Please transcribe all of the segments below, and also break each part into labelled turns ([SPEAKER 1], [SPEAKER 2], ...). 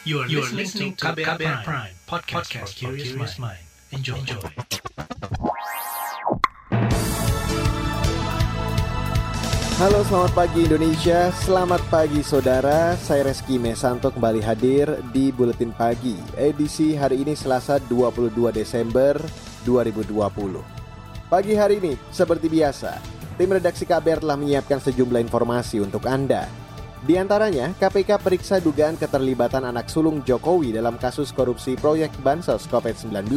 [SPEAKER 1] You are, you are listening to KBR, Prime, Prime podcast, podcast for curious mind. Enjoy. Enjoy.
[SPEAKER 2] Halo selamat pagi Indonesia, selamat pagi saudara Saya Reski Mesanto kembali hadir di Buletin Pagi Edisi hari ini Selasa 22 Desember 2020 Pagi hari ini, seperti biasa Tim redaksi KBR telah menyiapkan sejumlah informasi untuk Anda di antaranya, KPK periksa dugaan keterlibatan anak sulung Jokowi dalam kasus korupsi proyek Bansos COVID-19.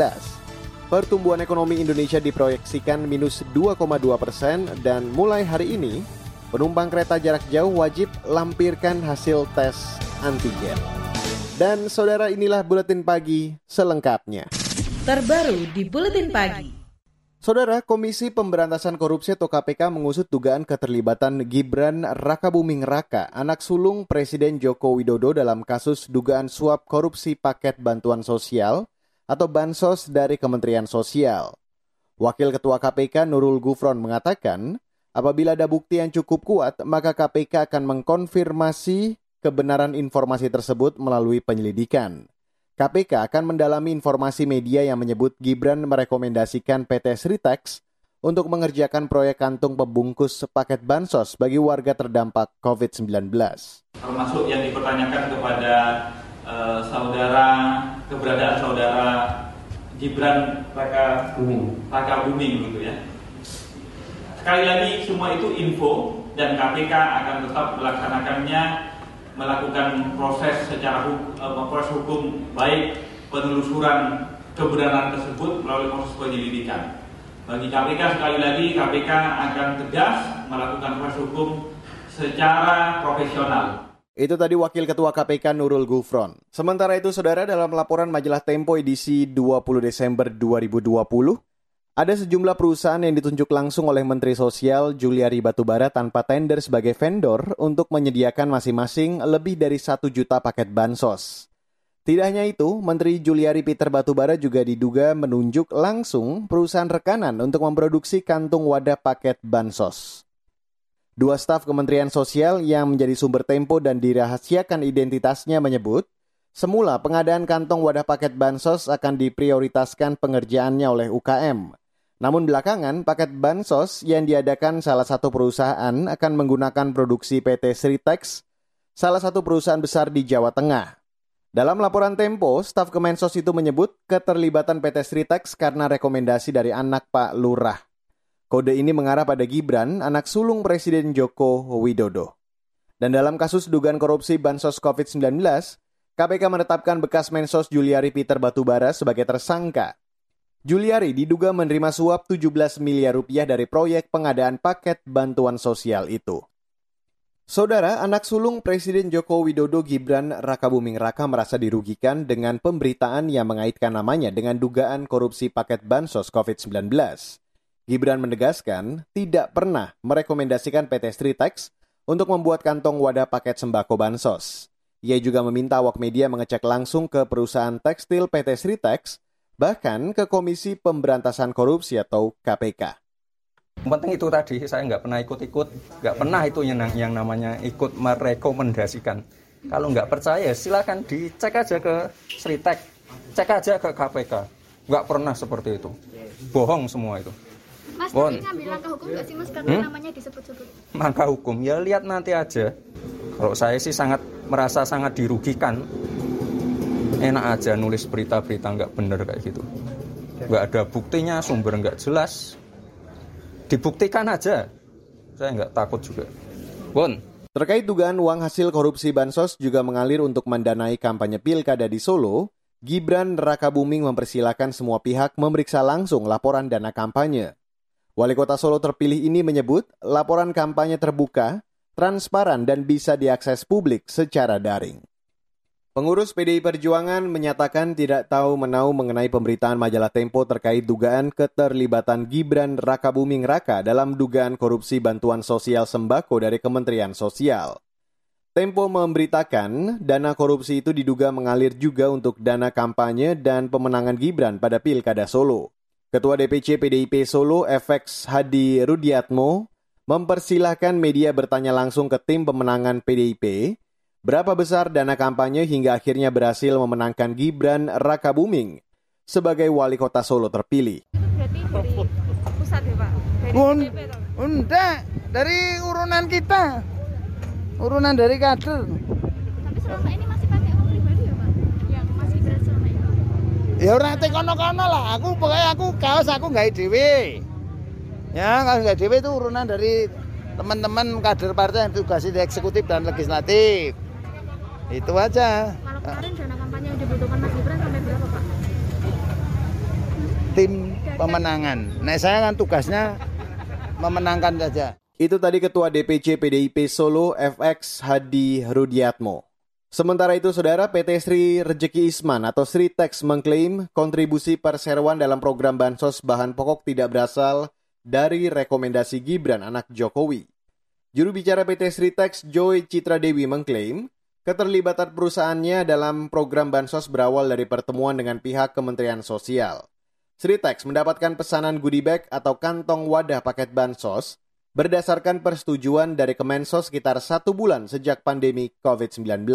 [SPEAKER 2] Pertumbuhan ekonomi Indonesia diproyeksikan minus 2,2 persen dan mulai hari ini, penumpang kereta jarak jauh wajib lampirkan hasil tes antigen. Dan saudara inilah Buletin Pagi selengkapnya.
[SPEAKER 3] Terbaru di Buletin Pagi.
[SPEAKER 2] Saudara, Komisi Pemberantasan Korupsi atau KPK mengusut dugaan keterlibatan Gibran Rakabuming Raka, anak sulung Presiden Joko Widodo dalam kasus dugaan suap korupsi paket bantuan sosial atau bansos dari Kementerian Sosial. Wakil Ketua KPK Nurul Gufron mengatakan, apabila ada bukti yang cukup kuat, maka KPK akan mengkonfirmasi kebenaran informasi tersebut melalui penyelidikan. KPK akan mendalami informasi media yang menyebut Gibran merekomendasikan PT Sritex untuk mengerjakan proyek kantung pembungkus paket bansos bagi warga terdampak COVID-19.
[SPEAKER 4] Termasuk yang dipertanyakan kepada uh, saudara, keberadaan saudara Gibran Raka Buming, Raka Buming gitu ya. Sekali lagi semua itu info dan KPK akan tetap melaksanakannya melakukan proses secara hukum, uh, proses hukum baik penelusuran kebenaran tersebut melalui proses penyelidikan. Bagi KPK sekali lagi KPK akan tegas melakukan proses hukum secara profesional.
[SPEAKER 2] Itu tadi Wakil Ketua KPK Nurul Gufron. Sementara itu, Saudara, dalam laporan majalah Tempo edisi 20 Desember 2020, ada sejumlah perusahaan yang ditunjuk langsung oleh Menteri Sosial Juliari Batubara tanpa tender sebagai vendor untuk menyediakan masing-masing lebih dari satu juta paket bansos. Tidak hanya itu, Menteri Juliari Peter Batubara juga diduga menunjuk langsung perusahaan rekanan untuk memproduksi kantung wadah paket bansos. Dua staf Kementerian Sosial yang menjadi sumber tempo dan dirahasiakan identitasnya menyebut, semula pengadaan kantong wadah paket bansos akan diprioritaskan pengerjaannya oleh UKM. Namun belakangan, paket bansos yang diadakan salah satu perusahaan akan menggunakan produksi PT Sritex, salah satu perusahaan besar di Jawa Tengah. Dalam laporan Tempo, staf Kemensos itu menyebut keterlibatan PT Sritex karena rekomendasi dari anak Pak Lurah. Kode ini mengarah pada Gibran, anak sulung Presiden Joko Widodo. Dan dalam kasus dugaan korupsi Bansos COVID-19, KPK menetapkan bekas Mensos Juliari Peter Batubara sebagai tersangka Juliari diduga menerima suap 17 miliar rupiah dari proyek pengadaan paket bantuan sosial itu. Saudara, anak sulung Presiden Joko Widodo Gibran Rakabuming Raka merasa dirugikan dengan pemberitaan yang mengaitkan namanya dengan dugaan korupsi paket bansos COVID-19. Gibran menegaskan tidak pernah merekomendasikan PT Stritex untuk membuat kantong wadah paket sembako bansos. Ia juga meminta awak media mengecek langsung ke perusahaan tekstil PT Stritex bahkan ke Komisi Pemberantasan Korupsi atau KPK.
[SPEAKER 5] Yang penting itu tadi, saya nggak pernah ikut-ikut, nggak pernah itu yang, yang namanya ikut merekomendasikan. Kalau nggak percaya, silakan dicek aja ke Sritek, cek aja ke KPK. Nggak pernah seperti itu. Bohong semua itu.
[SPEAKER 6] Mas, bon. tapi ngambil langkah hukum nggak sih mas karena hmm? namanya disebut-sebut?
[SPEAKER 5] Langkah hukum, ya lihat nanti aja. Kalau saya sih sangat merasa sangat dirugikan enak aja nulis berita-berita nggak bener kayak gitu. Nggak ada buktinya sumber nggak jelas. Dibuktikan aja. Saya nggak takut juga. Bon
[SPEAKER 2] Terkait dugaan uang hasil korupsi Bansos juga mengalir untuk mendanai kampanye pilkada di Solo, Gibran Raka Buming mempersilahkan semua pihak memeriksa langsung laporan dana kampanye. Wali kota Solo terpilih ini menyebut laporan kampanye terbuka, transparan, dan bisa diakses publik secara daring. Pengurus PDI Perjuangan menyatakan tidak tahu menau mengenai pemberitaan majalah Tempo terkait dugaan keterlibatan Gibran Raka Buming Raka dalam dugaan korupsi bantuan sosial sembako dari Kementerian Sosial. Tempo memberitakan dana korupsi itu diduga mengalir juga untuk dana kampanye dan pemenangan Gibran pada Pilkada Solo. Ketua DPC PDIP Solo, FX Hadi Rudiatmo, mempersilahkan media bertanya langsung ke tim pemenangan PDIP Berapa besar dana kampanye hingga akhirnya berhasil memenangkan Gibran Raka Buming sebagai wali kota Solo terpilih?
[SPEAKER 6] Berarti dari pusat ya Pak? Dari
[SPEAKER 7] Un, enggak, dari urunan kita. Urunan dari kader.
[SPEAKER 6] Tapi selama ini masih pakai uang pribadi ya Pak? Yang masih berat selama ini?
[SPEAKER 7] Ya orang teh kono-kono lah. Aku pokoknya aku kaos aku nggak dewe. Ya, kalau nggak dewe itu urunan dari teman-teman kader partai yang tugas di eksekutif dan legislatif. Itu aja.
[SPEAKER 6] Kalau kemarin dana kampanye yang dibutuhkan Mas Gibran sampai berapa Pak?
[SPEAKER 7] Tim pemenangan. Nah, saya kan tugasnya memenangkan saja.
[SPEAKER 2] Itu tadi Ketua DPC PDIP Solo FX Hadi Rudiatmo. Sementara itu, Saudara PT Sri Rejeki Isman atau Sri Tex mengklaim kontribusi perseroan dalam program Bansos bahan pokok tidak berasal dari rekomendasi Gibran anak Jokowi. Juru bicara PT Sri Tex Joy Citra Dewi mengklaim keterlibatan perusahaannya dalam program Bansos berawal dari pertemuan dengan pihak Kementerian Sosial. Sritex mendapatkan pesanan goodie bag atau kantong wadah paket bansos berdasarkan persetujuan dari Kemensos sekitar satu bulan sejak pandemi COVID-19.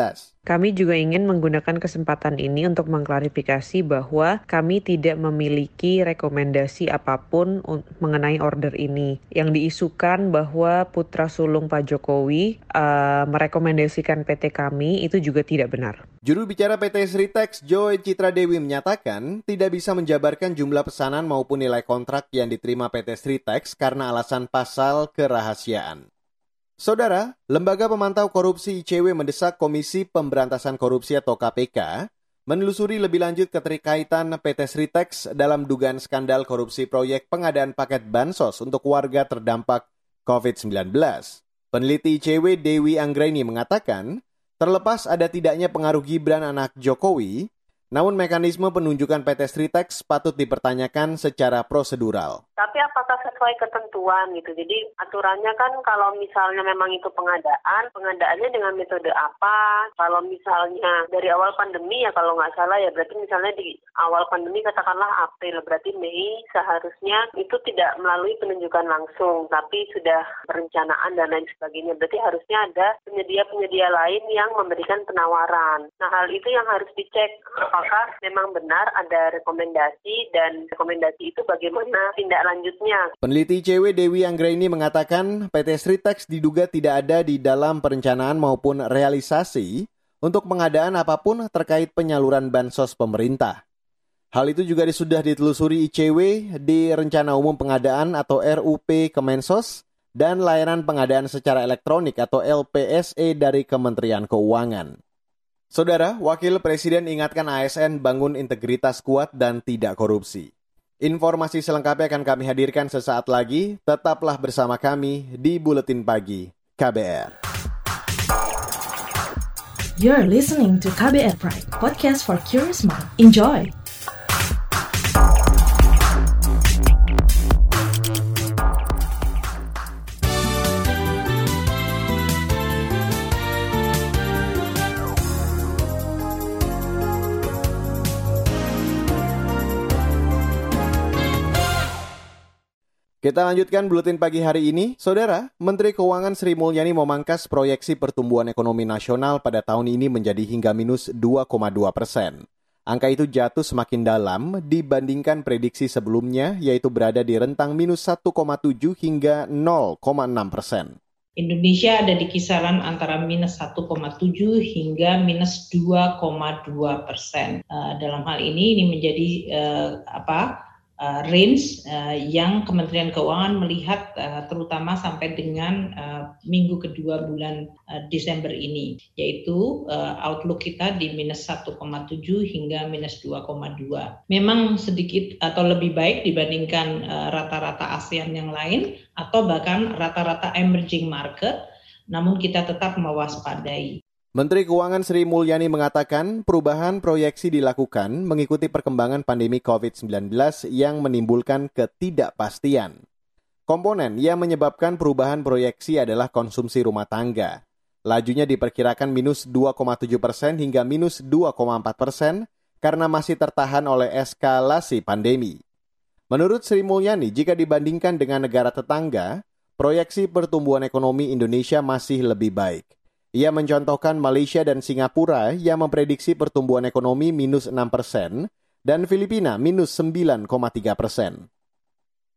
[SPEAKER 8] Kami juga ingin menggunakan kesempatan ini untuk mengklarifikasi bahwa kami tidak memiliki rekomendasi apa pun un- mengenai order ini. Yang diisukan bahwa putra sulung Pak Jokowi uh, merekomendasikan PT kami itu juga tidak benar.
[SPEAKER 2] Juru bicara PT Sritex Joy Citra Dewi menyatakan tidak bisa menjabarkan jumlah pesanan maupun nilai kontrak yang diterima PT Sritex karena alasan pasal kerahasiaan. Saudara, Lembaga Pemantau Korupsi ICW mendesak Komisi Pemberantasan Korupsi atau KPK menelusuri lebih lanjut keterkaitan PT Sritex dalam dugaan skandal korupsi proyek pengadaan paket bansos untuk warga terdampak COVID-19. Peneliti ICW Dewi Anggraini mengatakan, terlepas ada tidaknya pengaruh Gibran anak Jokowi, namun mekanisme penunjukan PT Sritex patut dipertanyakan secara prosedural.
[SPEAKER 9] Tapi apakah sesuai ketentuan gitu? Jadi aturannya kan kalau misalnya memang itu pengadaan, pengadaannya dengan metode apa? Kalau misalnya dari awal pandemi ya kalau nggak salah ya berarti misalnya di awal pandemi katakanlah April, berarti Mei seharusnya itu tidak melalui penunjukan langsung, tapi sudah perencanaan dan lain sebagainya. Berarti harusnya ada penyedia-penyedia lain yang memberikan penawaran. Nah hal itu yang harus dicek apakah memang benar ada rekomendasi dan rekomendasi itu bagaimana tindak lanjutnya.
[SPEAKER 2] Peneliti ICW Dewi Anggraini mengatakan PT Sritex diduga tidak ada di dalam perencanaan maupun realisasi untuk pengadaan apa pun terkait penyaluran bansos pemerintah. Hal itu juga sudah ditelusuri ICW di Rencana Umum Pengadaan atau RUP Kemensos dan Layanan Pengadaan Secara Elektronik atau LPSE dari Kementerian Keuangan. Saudara, Wakil Presiden ingatkan ASN bangun integritas kuat dan tidak korupsi. Informasi selengkapnya akan kami hadirkan sesaat lagi. Tetaplah bersama kami di Buletin Pagi KBR.
[SPEAKER 3] You're listening to KBR Pride, podcast for curious mind. Enjoy!
[SPEAKER 2] Kita lanjutkan buletin pagi hari ini. Saudara, Menteri Keuangan Sri Mulyani memangkas proyeksi pertumbuhan ekonomi nasional pada tahun ini menjadi hingga minus 2,2 persen. Angka itu jatuh semakin dalam dibandingkan prediksi sebelumnya, yaitu berada di rentang minus 1,7 hingga 0,6 persen.
[SPEAKER 10] Indonesia ada di kisaran antara minus 1,7 hingga minus 2,2 persen. Uh, dalam hal ini ini menjadi uh, apa? Uh, range uh, yang Kementerian Keuangan melihat uh, terutama sampai dengan uh, minggu kedua bulan uh, Desember ini, yaitu uh, outlook kita di minus 1,7 hingga minus 2,2. Memang sedikit atau lebih baik dibandingkan uh, rata-rata ASEAN yang lain atau bahkan rata-rata emerging market, namun kita tetap mewaspadai.
[SPEAKER 2] Menteri Keuangan Sri Mulyani mengatakan perubahan proyeksi dilakukan mengikuti perkembangan pandemi COVID-19 yang menimbulkan ketidakpastian. Komponen yang menyebabkan perubahan proyeksi adalah konsumsi rumah tangga. Lajunya diperkirakan minus 2,7 persen hingga minus 2,4 persen karena masih tertahan oleh eskalasi pandemi. Menurut Sri Mulyani, jika dibandingkan dengan negara tetangga, proyeksi pertumbuhan ekonomi Indonesia masih lebih baik. Ia mencontohkan Malaysia dan Singapura yang memprediksi pertumbuhan ekonomi minus 6 persen dan Filipina minus 9,3 persen.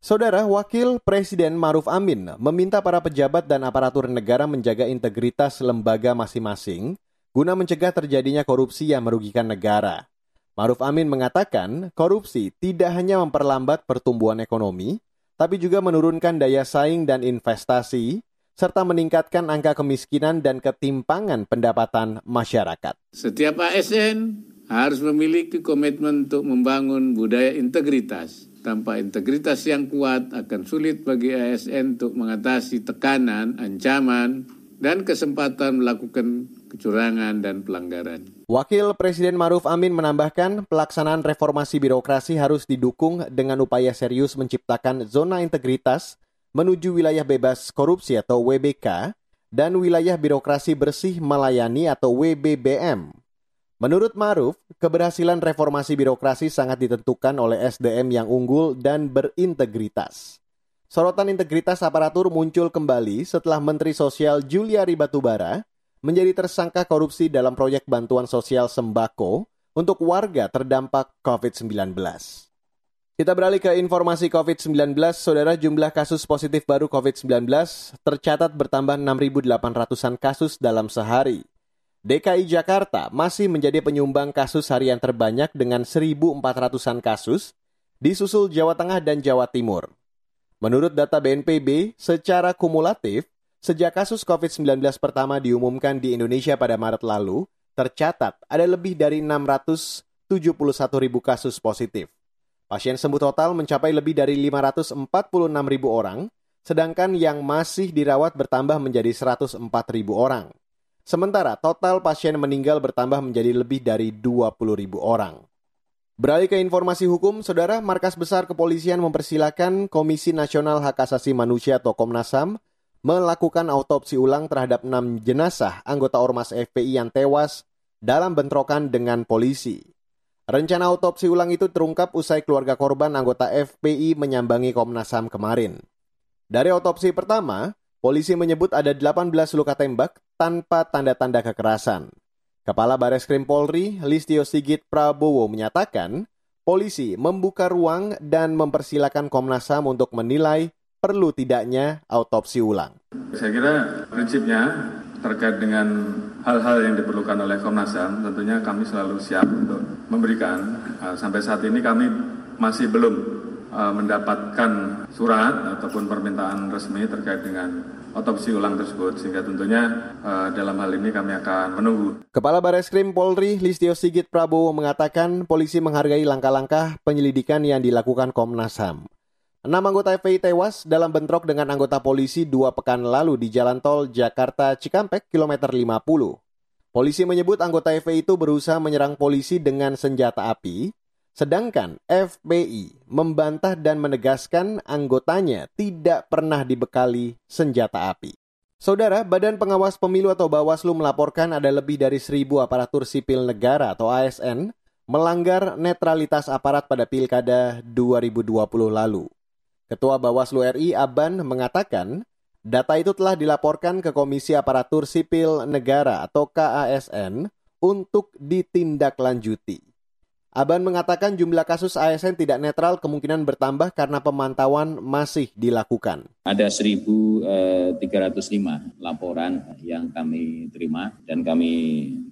[SPEAKER 2] Saudara Wakil Presiden Maruf Amin meminta para pejabat dan aparatur negara menjaga integritas lembaga masing-masing guna mencegah terjadinya korupsi yang merugikan negara. Maruf Amin mengatakan korupsi tidak hanya memperlambat pertumbuhan ekonomi, tapi juga menurunkan daya saing dan investasi, serta meningkatkan angka kemiskinan dan ketimpangan pendapatan masyarakat.
[SPEAKER 11] Setiap ASN harus memiliki komitmen untuk membangun budaya integritas. Tanpa integritas yang kuat akan sulit bagi ASN untuk mengatasi tekanan, ancaman, dan kesempatan melakukan kecurangan dan pelanggaran.
[SPEAKER 2] Wakil Presiden Maruf Amin menambahkan pelaksanaan reformasi birokrasi harus didukung dengan upaya serius menciptakan zona integritas menuju wilayah bebas korupsi atau WBK dan wilayah birokrasi bersih melayani atau WBBM. Menurut Maruf, keberhasilan reformasi birokrasi sangat ditentukan oleh SDM yang unggul dan berintegritas. Sorotan integritas aparatur muncul kembali setelah Menteri Sosial Juliari Batubara menjadi tersangka korupsi dalam proyek bantuan sosial sembako untuk warga terdampak COVID-19. Kita beralih ke informasi COVID-19. Saudara, jumlah kasus positif baru COVID-19 tercatat bertambah 6.800-an kasus dalam sehari. DKI Jakarta masih menjadi penyumbang kasus harian terbanyak dengan 1.400-an kasus, disusul Jawa Tengah dan Jawa Timur. Menurut data BNPB, secara kumulatif, sejak kasus COVID-19 pertama diumumkan di Indonesia pada Maret lalu, tercatat ada lebih dari 671 ribu kasus positif. Pasien sembuh total mencapai lebih dari 546 ribu orang, sedangkan yang masih dirawat bertambah menjadi 104 ribu orang. Sementara total pasien meninggal bertambah menjadi lebih dari 20 ribu orang. Beralih ke informasi hukum, Saudara, Markas Besar Kepolisian mempersilahkan Komisi Nasional Hak Asasi Manusia atau Komnas HAM melakukan autopsi ulang terhadap enam jenazah anggota Ormas FPI yang tewas dalam bentrokan dengan polisi. Rencana autopsi ulang itu terungkap usai keluarga korban anggota FPI menyambangi Komnas HAM kemarin. Dari autopsi pertama, polisi menyebut ada 18 luka tembak tanpa tanda-tanda kekerasan. Kepala Bares Krim Polri, Listio Sigit Prabowo menyatakan, polisi membuka ruang dan mempersilahkan Komnas HAM untuk menilai perlu tidaknya autopsi ulang.
[SPEAKER 12] Saya kira prinsipnya terkait dengan hal-hal yang diperlukan oleh Komnas HAM, tentunya kami selalu siap untuk memberikan. Uh, sampai saat ini kami masih belum uh, mendapatkan surat ataupun permintaan resmi terkait dengan otopsi ulang tersebut sehingga tentunya uh, dalam hal ini kami akan menunggu.
[SPEAKER 2] Kepala Bareskrim Polri Listio Sigit Prabowo mengatakan polisi menghargai langkah-langkah penyelidikan yang dilakukan Komnas HAM. Enam anggota FPI tewas dalam bentrok dengan anggota polisi dua pekan lalu di jalan tol Jakarta Cikampek kilometer 50. Polisi menyebut anggota FPI itu berusaha menyerang polisi dengan senjata api Sedangkan FPI membantah dan menegaskan anggotanya tidak pernah dibekali senjata api. Saudara, Badan Pengawas Pemilu atau Bawaslu melaporkan ada lebih dari seribu aparatur sipil negara atau ASN melanggar netralitas aparat pada Pilkada 2020 lalu. Ketua Bawaslu RI Aban mengatakan, data itu telah dilaporkan ke Komisi Aparatur Sipil Negara atau KASN untuk ditindaklanjuti. Aban mengatakan jumlah kasus ASN tidak netral kemungkinan bertambah karena pemantauan masih dilakukan.
[SPEAKER 13] Ada 1.305 eh, laporan yang kami terima dan kami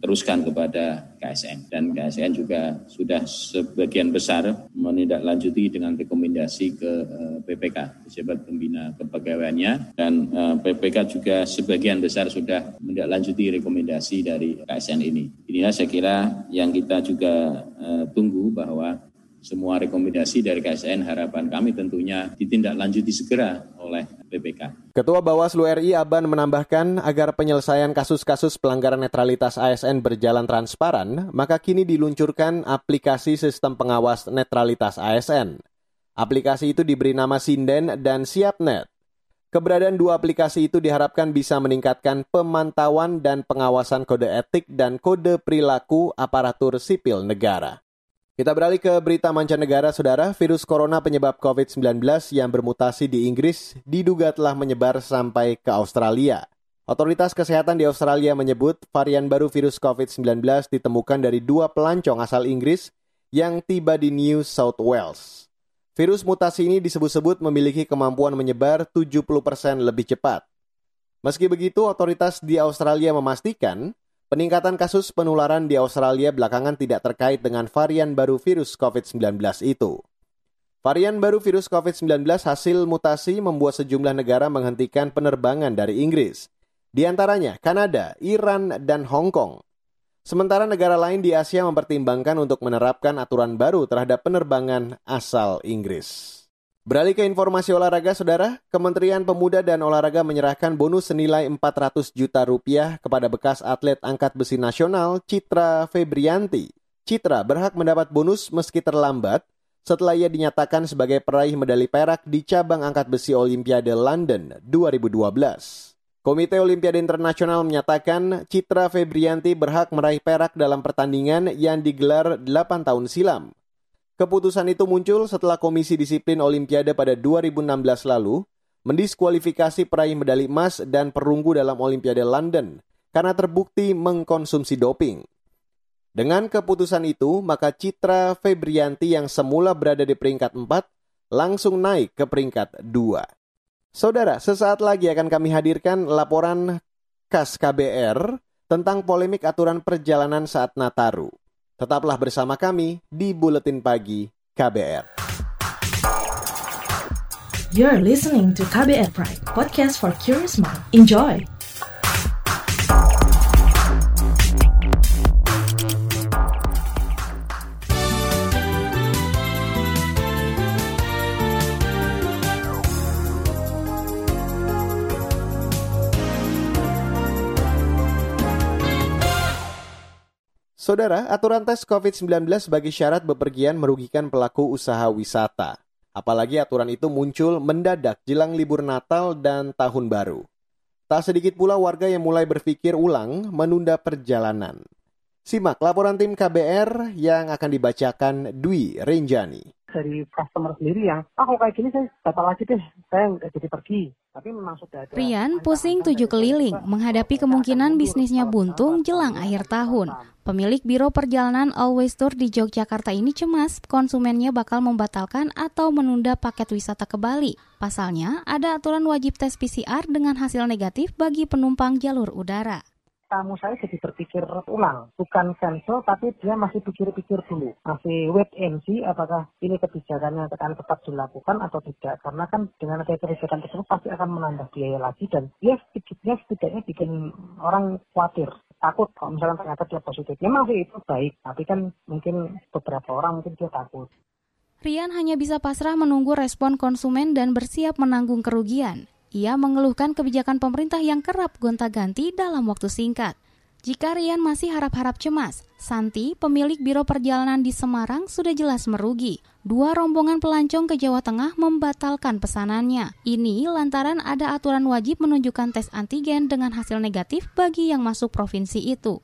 [SPEAKER 13] teruskan kepada KSN. Dan KSN juga sudah sebagian besar menindaklanjuti dengan rekomendasi ke eh, PPK, Pejabat Pembina Kepegawaiannya. Dan eh, PPK juga sebagian besar sudah menindaklanjuti rekomendasi dari KSN ini. Inilah saya kira yang kita juga tunggu bahwa semua rekomendasi dari KSN harapan kami tentunya ditindaklanjuti segera oleh BPK.
[SPEAKER 2] Ketua Bawaslu RI Aban menambahkan agar penyelesaian kasus-kasus pelanggaran netralitas ASN berjalan transparan, maka kini diluncurkan aplikasi sistem pengawas netralitas ASN. Aplikasi itu diberi nama Sinden dan SiapNet. Keberadaan dua aplikasi itu diharapkan bisa meningkatkan pemantauan dan pengawasan kode etik dan kode perilaku aparatur sipil negara. Kita beralih ke berita mancanegara, saudara. Virus corona penyebab COVID-19 yang bermutasi di Inggris diduga telah menyebar sampai ke Australia. Otoritas Kesehatan di Australia menyebut varian baru virus COVID-19 ditemukan dari dua pelancong asal Inggris yang tiba di New South Wales. Virus mutasi ini disebut-sebut memiliki kemampuan menyebar 70% lebih cepat. Meski begitu, otoritas di Australia memastikan peningkatan kasus penularan di Australia belakangan tidak terkait dengan varian baru virus COVID-19 itu. Varian baru virus COVID-19 hasil mutasi membuat sejumlah negara menghentikan penerbangan dari Inggris di antaranya Kanada, Iran, dan Hong Kong. Sementara negara lain di Asia mempertimbangkan untuk menerapkan aturan baru terhadap penerbangan asal Inggris. Beralih ke informasi olahraga, saudara, Kementerian Pemuda dan Olahraga menyerahkan bonus senilai 400 juta rupiah kepada bekas atlet angkat besi nasional Citra Febrianti. Citra berhak mendapat bonus meski terlambat setelah ia dinyatakan sebagai peraih medali perak di cabang angkat besi Olimpiade London 2012. Komite Olimpiade Internasional menyatakan Citra Febrianti berhak meraih perak dalam pertandingan yang digelar 8 tahun silam. Keputusan itu muncul setelah Komisi Disiplin Olimpiade pada 2016 lalu mendiskualifikasi peraih medali emas dan perunggu dalam Olimpiade London karena terbukti mengkonsumsi doping. Dengan keputusan itu, maka Citra Febrianti yang semula berada di peringkat 4 langsung naik ke peringkat 2. Saudara, sesaat lagi akan kami hadirkan laporan khas KBR tentang polemik aturan perjalanan saat Nataru. Tetaplah bersama kami di Buletin Pagi KBR.
[SPEAKER 3] You're listening to KBR Pride, podcast for curious mind. Enjoy!
[SPEAKER 2] Saudara, aturan tes COVID-19 sebagai syarat bepergian merugikan pelaku usaha wisata. Apalagi aturan itu muncul mendadak jelang libur Natal dan Tahun Baru. Tak sedikit pula warga yang mulai berpikir ulang menunda perjalanan. Simak laporan tim KBR yang akan dibacakan Dwi Renjani
[SPEAKER 14] dari customer sendiri yang ah kalau kayak gini saya batal lagi deh saya nggak jadi pergi. Tapi memang sudah ada
[SPEAKER 15] Rian pusing tujuh keliling menghadapi kemungkinan bisnisnya buntung jelang akhir tahun. Pemilik Biro Perjalanan Always Tour di Yogyakarta ini cemas konsumennya bakal membatalkan atau menunda paket wisata ke Bali. Pasalnya, ada aturan wajib tes PCR dengan hasil negatif bagi penumpang jalur udara
[SPEAKER 14] tamu saya jadi berpikir ulang, bukan cancel tapi dia masih pikir-pikir dulu, masih wait and see apakah ini kebijakannya akan tetap dilakukan atau tidak, karena kan dengan ada kebijakan tersebut pasti akan menambah biaya lagi dan dia sedikitnya setidaknya bikin orang khawatir takut kalau misalnya ternyata dia positif. Memang sih itu baik, tapi kan mungkin beberapa orang mungkin dia takut.
[SPEAKER 15] Rian hanya bisa pasrah menunggu respon konsumen dan bersiap menanggung kerugian. Ia mengeluhkan kebijakan pemerintah yang kerap gonta-ganti dalam waktu singkat. Jika Rian masih harap-harap cemas, Santi, pemilik Biro Perjalanan di Semarang, sudah jelas merugi. Dua rombongan pelancong ke Jawa Tengah membatalkan pesanannya. Ini lantaran ada aturan wajib menunjukkan tes antigen dengan hasil negatif bagi yang masuk provinsi itu.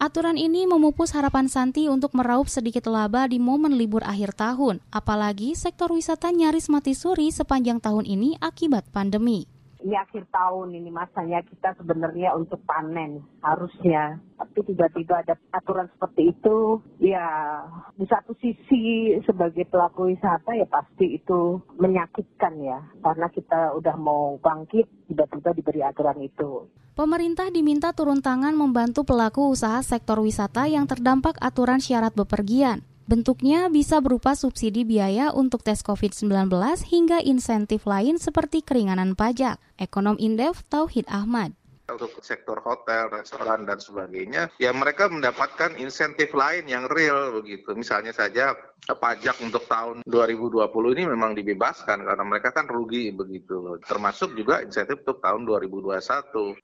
[SPEAKER 15] Aturan ini memupus harapan Santi untuk meraup sedikit laba di momen libur akhir tahun, apalagi sektor wisata nyaris mati suri sepanjang tahun ini akibat pandemi
[SPEAKER 16] ini akhir tahun ini masanya kita sebenarnya untuk panen harusnya. Tapi tiba-tiba ada aturan seperti itu ya di satu sisi sebagai pelaku wisata ya pasti itu menyakitkan ya. Karena kita udah mau bangkit tiba-tiba diberi aturan itu.
[SPEAKER 15] Pemerintah diminta turun tangan membantu pelaku usaha sektor wisata yang terdampak aturan syarat bepergian. Bentuknya bisa berupa subsidi biaya untuk tes COVID-19 hingga insentif lain seperti keringanan pajak. Ekonom Indef Tauhid Ahmad
[SPEAKER 17] untuk sektor hotel, restoran dan sebagainya, ya mereka mendapatkan insentif lain yang real begitu. Misalnya saja pajak untuk tahun 2020 ini memang dibebaskan karena mereka kan rugi begitu. Termasuk juga insentif untuk tahun 2021.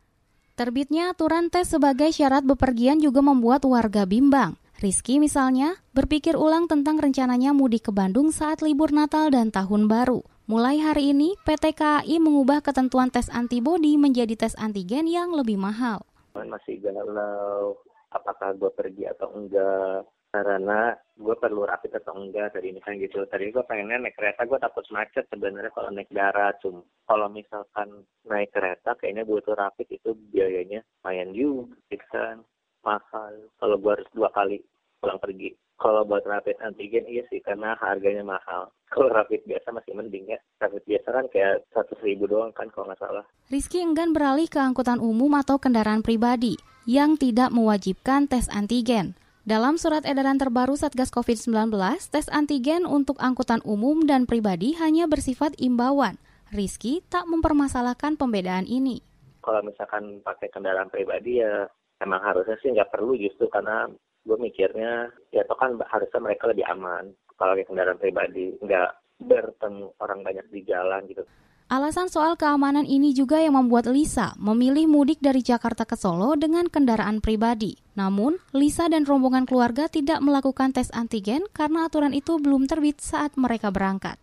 [SPEAKER 15] Terbitnya aturan tes sebagai syarat bepergian juga membuat warga bimbang. Rizky misalnya berpikir ulang tentang rencananya mudik ke Bandung saat libur Natal dan Tahun Baru. Mulai hari ini, PT KAI mengubah ketentuan tes antibodi menjadi tes antigen yang lebih mahal.
[SPEAKER 18] Masih galau apakah gue pergi atau enggak karena gue perlu rapid atau enggak tadi kan gitu tadi gue pengennya naik kereta gue takut macet sebenarnya kalau naik darat cuma kalau misalkan naik kereta kayaknya butuh rapid itu biayanya lumayan juga gitu kan mahal kalau gue harus dua kali pulang pergi kalau buat rapid antigen iya sih karena harganya mahal kalau rapid biasa masih mending ya rapid biasa kan kayak seratus ribu doang kan kalau nggak salah
[SPEAKER 15] Rizky enggan beralih ke angkutan umum atau kendaraan pribadi yang tidak mewajibkan tes antigen. Dalam surat edaran terbaru Satgas COVID-19, tes antigen untuk angkutan umum dan pribadi hanya bersifat imbauan. Rizky tak mempermasalahkan pembedaan ini.
[SPEAKER 18] Kalau misalkan pakai kendaraan pribadi ya emang harusnya sih nggak perlu justru karena gue mikirnya ya itu kan harusnya mereka lebih aman kalau pakai kendaraan pribadi nggak bertemu orang banyak di jalan gitu.
[SPEAKER 15] Alasan soal keamanan ini juga yang membuat Lisa memilih mudik dari Jakarta ke Solo dengan kendaraan pribadi. Namun, Lisa dan rombongan keluarga tidak melakukan tes antigen karena aturan itu belum terbit saat mereka berangkat.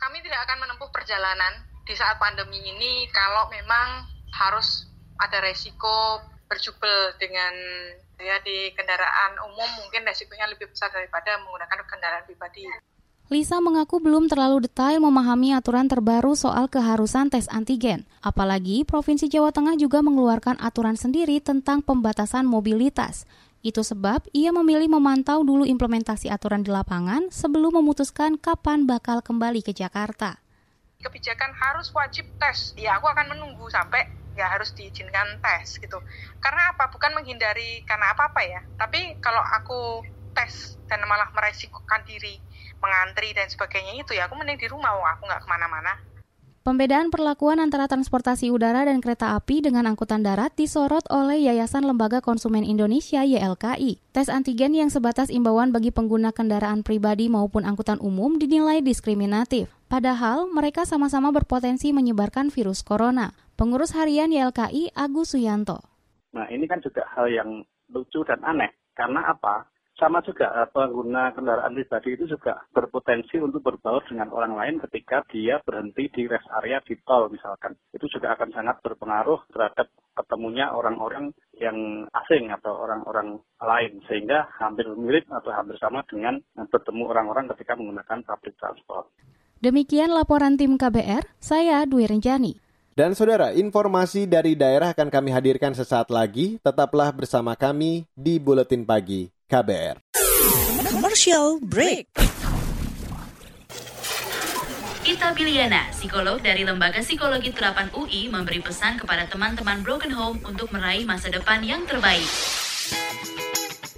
[SPEAKER 19] Kami tidak akan menempuh perjalanan di saat pandemi ini kalau memang harus ada resiko berjubel dengan ya di kendaraan umum mungkin resikonya lebih besar daripada menggunakan kendaraan pribadi.
[SPEAKER 15] Lisa mengaku belum terlalu detail memahami aturan terbaru soal keharusan tes antigen. Apalagi Provinsi Jawa Tengah juga mengeluarkan aturan sendiri tentang pembatasan mobilitas. Itu sebab ia memilih memantau dulu implementasi aturan di lapangan sebelum memutuskan kapan bakal kembali ke Jakarta.
[SPEAKER 19] Kebijakan harus wajib tes. Ya, aku akan menunggu sampai ya harus diizinkan tes gitu. Karena apa? Bukan menghindari karena apa-apa ya. Tapi kalau aku tes dan malah meresikokan diri mengantri dan sebagainya itu ya aku mending di rumah aku nggak ke mana-mana
[SPEAKER 15] Pembedaan perlakuan antara transportasi udara dan kereta api dengan angkutan darat disorot oleh Yayasan Lembaga Konsumen Indonesia YLKI. Tes antigen yang sebatas imbauan bagi pengguna kendaraan pribadi maupun angkutan umum dinilai diskriminatif. Padahal mereka sama-sama berpotensi menyebarkan virus corona. Pengurus harian YLKI Agus Suyanto.
[SPEAKER 20] Nah ini kan juga hal yang lucu dan aneh. Karena apa? sama juga eh, pengguna kendaraan pribadi itu juga berpotensi untuk berbaur dengan orang lain ketika dia berhenti di rest area di tol misalkan. Itu juga akan sangat berpengaruh terhadap ketemunya orang-orang yang asing atau orang-orang lain sehingga hampir mirip atau hampir sama dengan bertemu orang-orang ketika menggunakan public transport.
[SPEAKER 15] Demikian laporan tim KBR, saya Dwi Renjani.
[SPEAKER 2] Dan saudara, informasi dari daerah akan kami hadirkan sesaat lagi. Tetaplah bersama kami di Buletin Pagi KBR.
[SPEAKER 3] Commercial break.
[SPEAKER 21] Ita Biliana, psikolog dari Lembaga Psikologi Terapan UI, memberi pesan kepada teman-teman Broken Home untuk meraih masa depan yang terbaik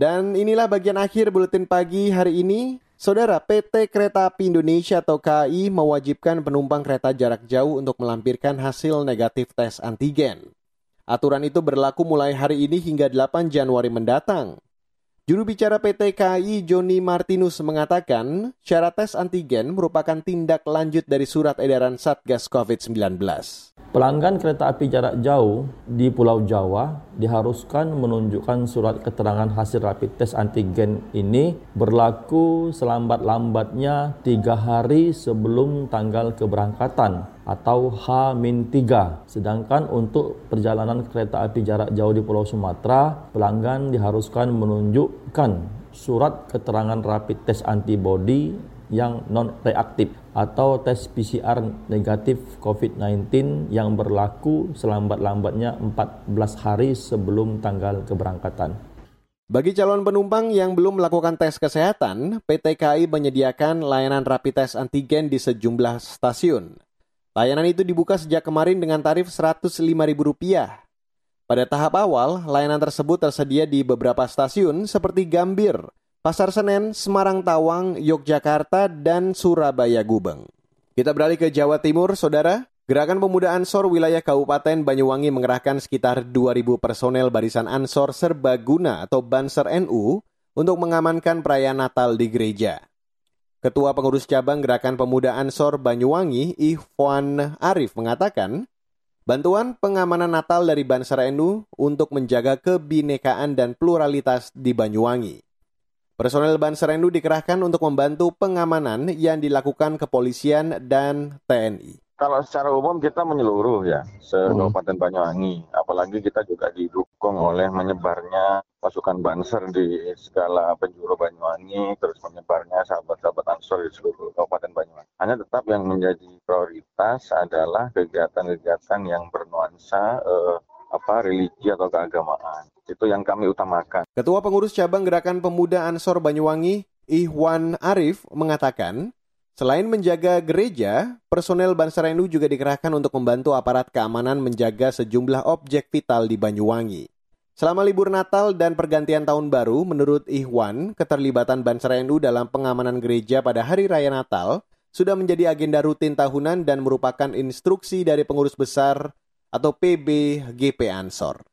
[SPEAKER 2] Dan inilah bagian akhir buletin pagi hari ini. Saudara, PT Kereta Api Indonesia atau KAI mewajibkan penumpang kereta jarak jauh untuk melampirkan hasil negatif tes antigen. Aturan itu berlaku mulai hari ini hingga 8 Januari mendatang. Juru bicara PT KAI Joni Martinus mengatakan, syarat tes antigen merupakan tindak lanjut dari surat edaran Satgas COVID-19.
[SPEAKER 22] Pelanggan kereta api jarak jauh di Pulau Jawa diharuskan menunjukkan surat keterangan hasil rapid test antigen ini berlaku selambat-lambatnya tiga hari sebelum tanggal keberangkatan atau H-3. Sedangkan untuk perjalanan kereta api jarak jauh di Pulau Sumatera, pelanggan diharuskan menunjukkan surat keterangan rapid test antibody yang non-reaktif atau tes PCR negatif COVID-19 yang berlaku selambat-lambatnya 14 hari sebelum tanggal keberangkatan.
[SPEAKER 2] Bagi calon penumpang yang belum melakukan tes kesehatan, PT KAI menyediakan layanan rapid test antigen di sejumlah stasiun. Layanan itu dibuka sejak kemarin dengan tarif Rp105.000. Pada tahap awal, layanan tersebut tersedia di beberapa stasiun seperti Gambir, Pasar Senen, Semarang Tawang, Yogyakarta, dan Surabaya Gubeng. Kita beralih ke Jawa Timur, Saudara. Gerakan Pemuda Ansor wilayah Kabupaten Banyuwangi mengerahkan sekitar 2.000 personel Barisan Ansor Serbaguna atau Banser NU untuk mengamankan perayaan Natal di gereja. Ketua Pengurus Cabang Gerakan Pemuda Ansor Banyuwangi, Ikhwan Arif mengatakan, bantuan pengamanan Natal dari Banser NU untuk menjaga kebinekaan dan pluralitas di Banyuwangi. Personel Banser NU dikerahkan untuk membantu pengamanan yang dilakukan kepolisian dan TNI.
[SPEAKER 23] Kalau secara umum kita menyeluruh ya, se-Kabupaten hmm. Banyuwangi. Apalagi kita juga didukung oleh menyebarnya pasukan Banser di segala penjuru Banyuwangi, terus menyebarnya sahabat-sahabat Ansor di seluruh Kabupaten Banyuwangi. Hanya tetap yang menjadi prioritas adalah kegiatan-kegiatan yang bernuansa eh, apa religi atau keagamaan. Itu yang kami utamakan.
[SPEAKER 2] Ketua Pengurus Cabang Gerakan Pemuda Ansor Banyuwangi, Ihwan Arif, mengatakan, Selain menjaga gereja, personel Banser NU juga dikerahkan untuk membantu aparat keamanan menjaga sejumlah objek vital di Banyuwangi. Selama libur Natal dan pergantian tahun baru, menurut Ihwan, keterlibatan Banser NU dalam pengamanan gereja pada hari raya Natal sudah menjadi agenda rutin tahunan dan merupakan instruksi dari pengurus besar atau PB GP Ansor.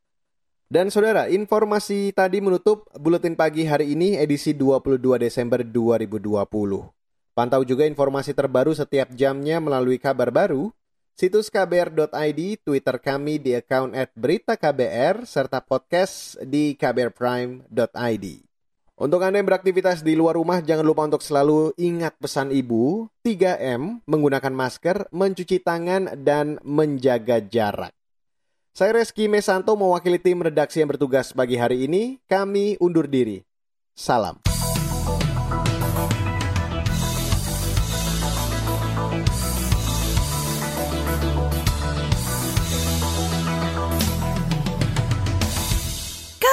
[SPEAKER 2] Dan saudara, informasi tadi menutup buletin pagi hari ini edisi 22 Desember 2020. Pantau juga informasi terbaru setiap jamnya melalui kabar baru, situs kbr.id, Twitter kami di account at berita KBR, serta podcast di kbrprime.id. Untuk Anda yang beraktivitas di luar rumah, jangan lupa untuk selalu ingat pesan ibu, 3M, menggunakan masker, mencuci tangan, dan menjaga jarak. Saya Reski Mesanto mewakili tim redaksi yang bertugas pagi hari ini. Kami undur diri. Salam.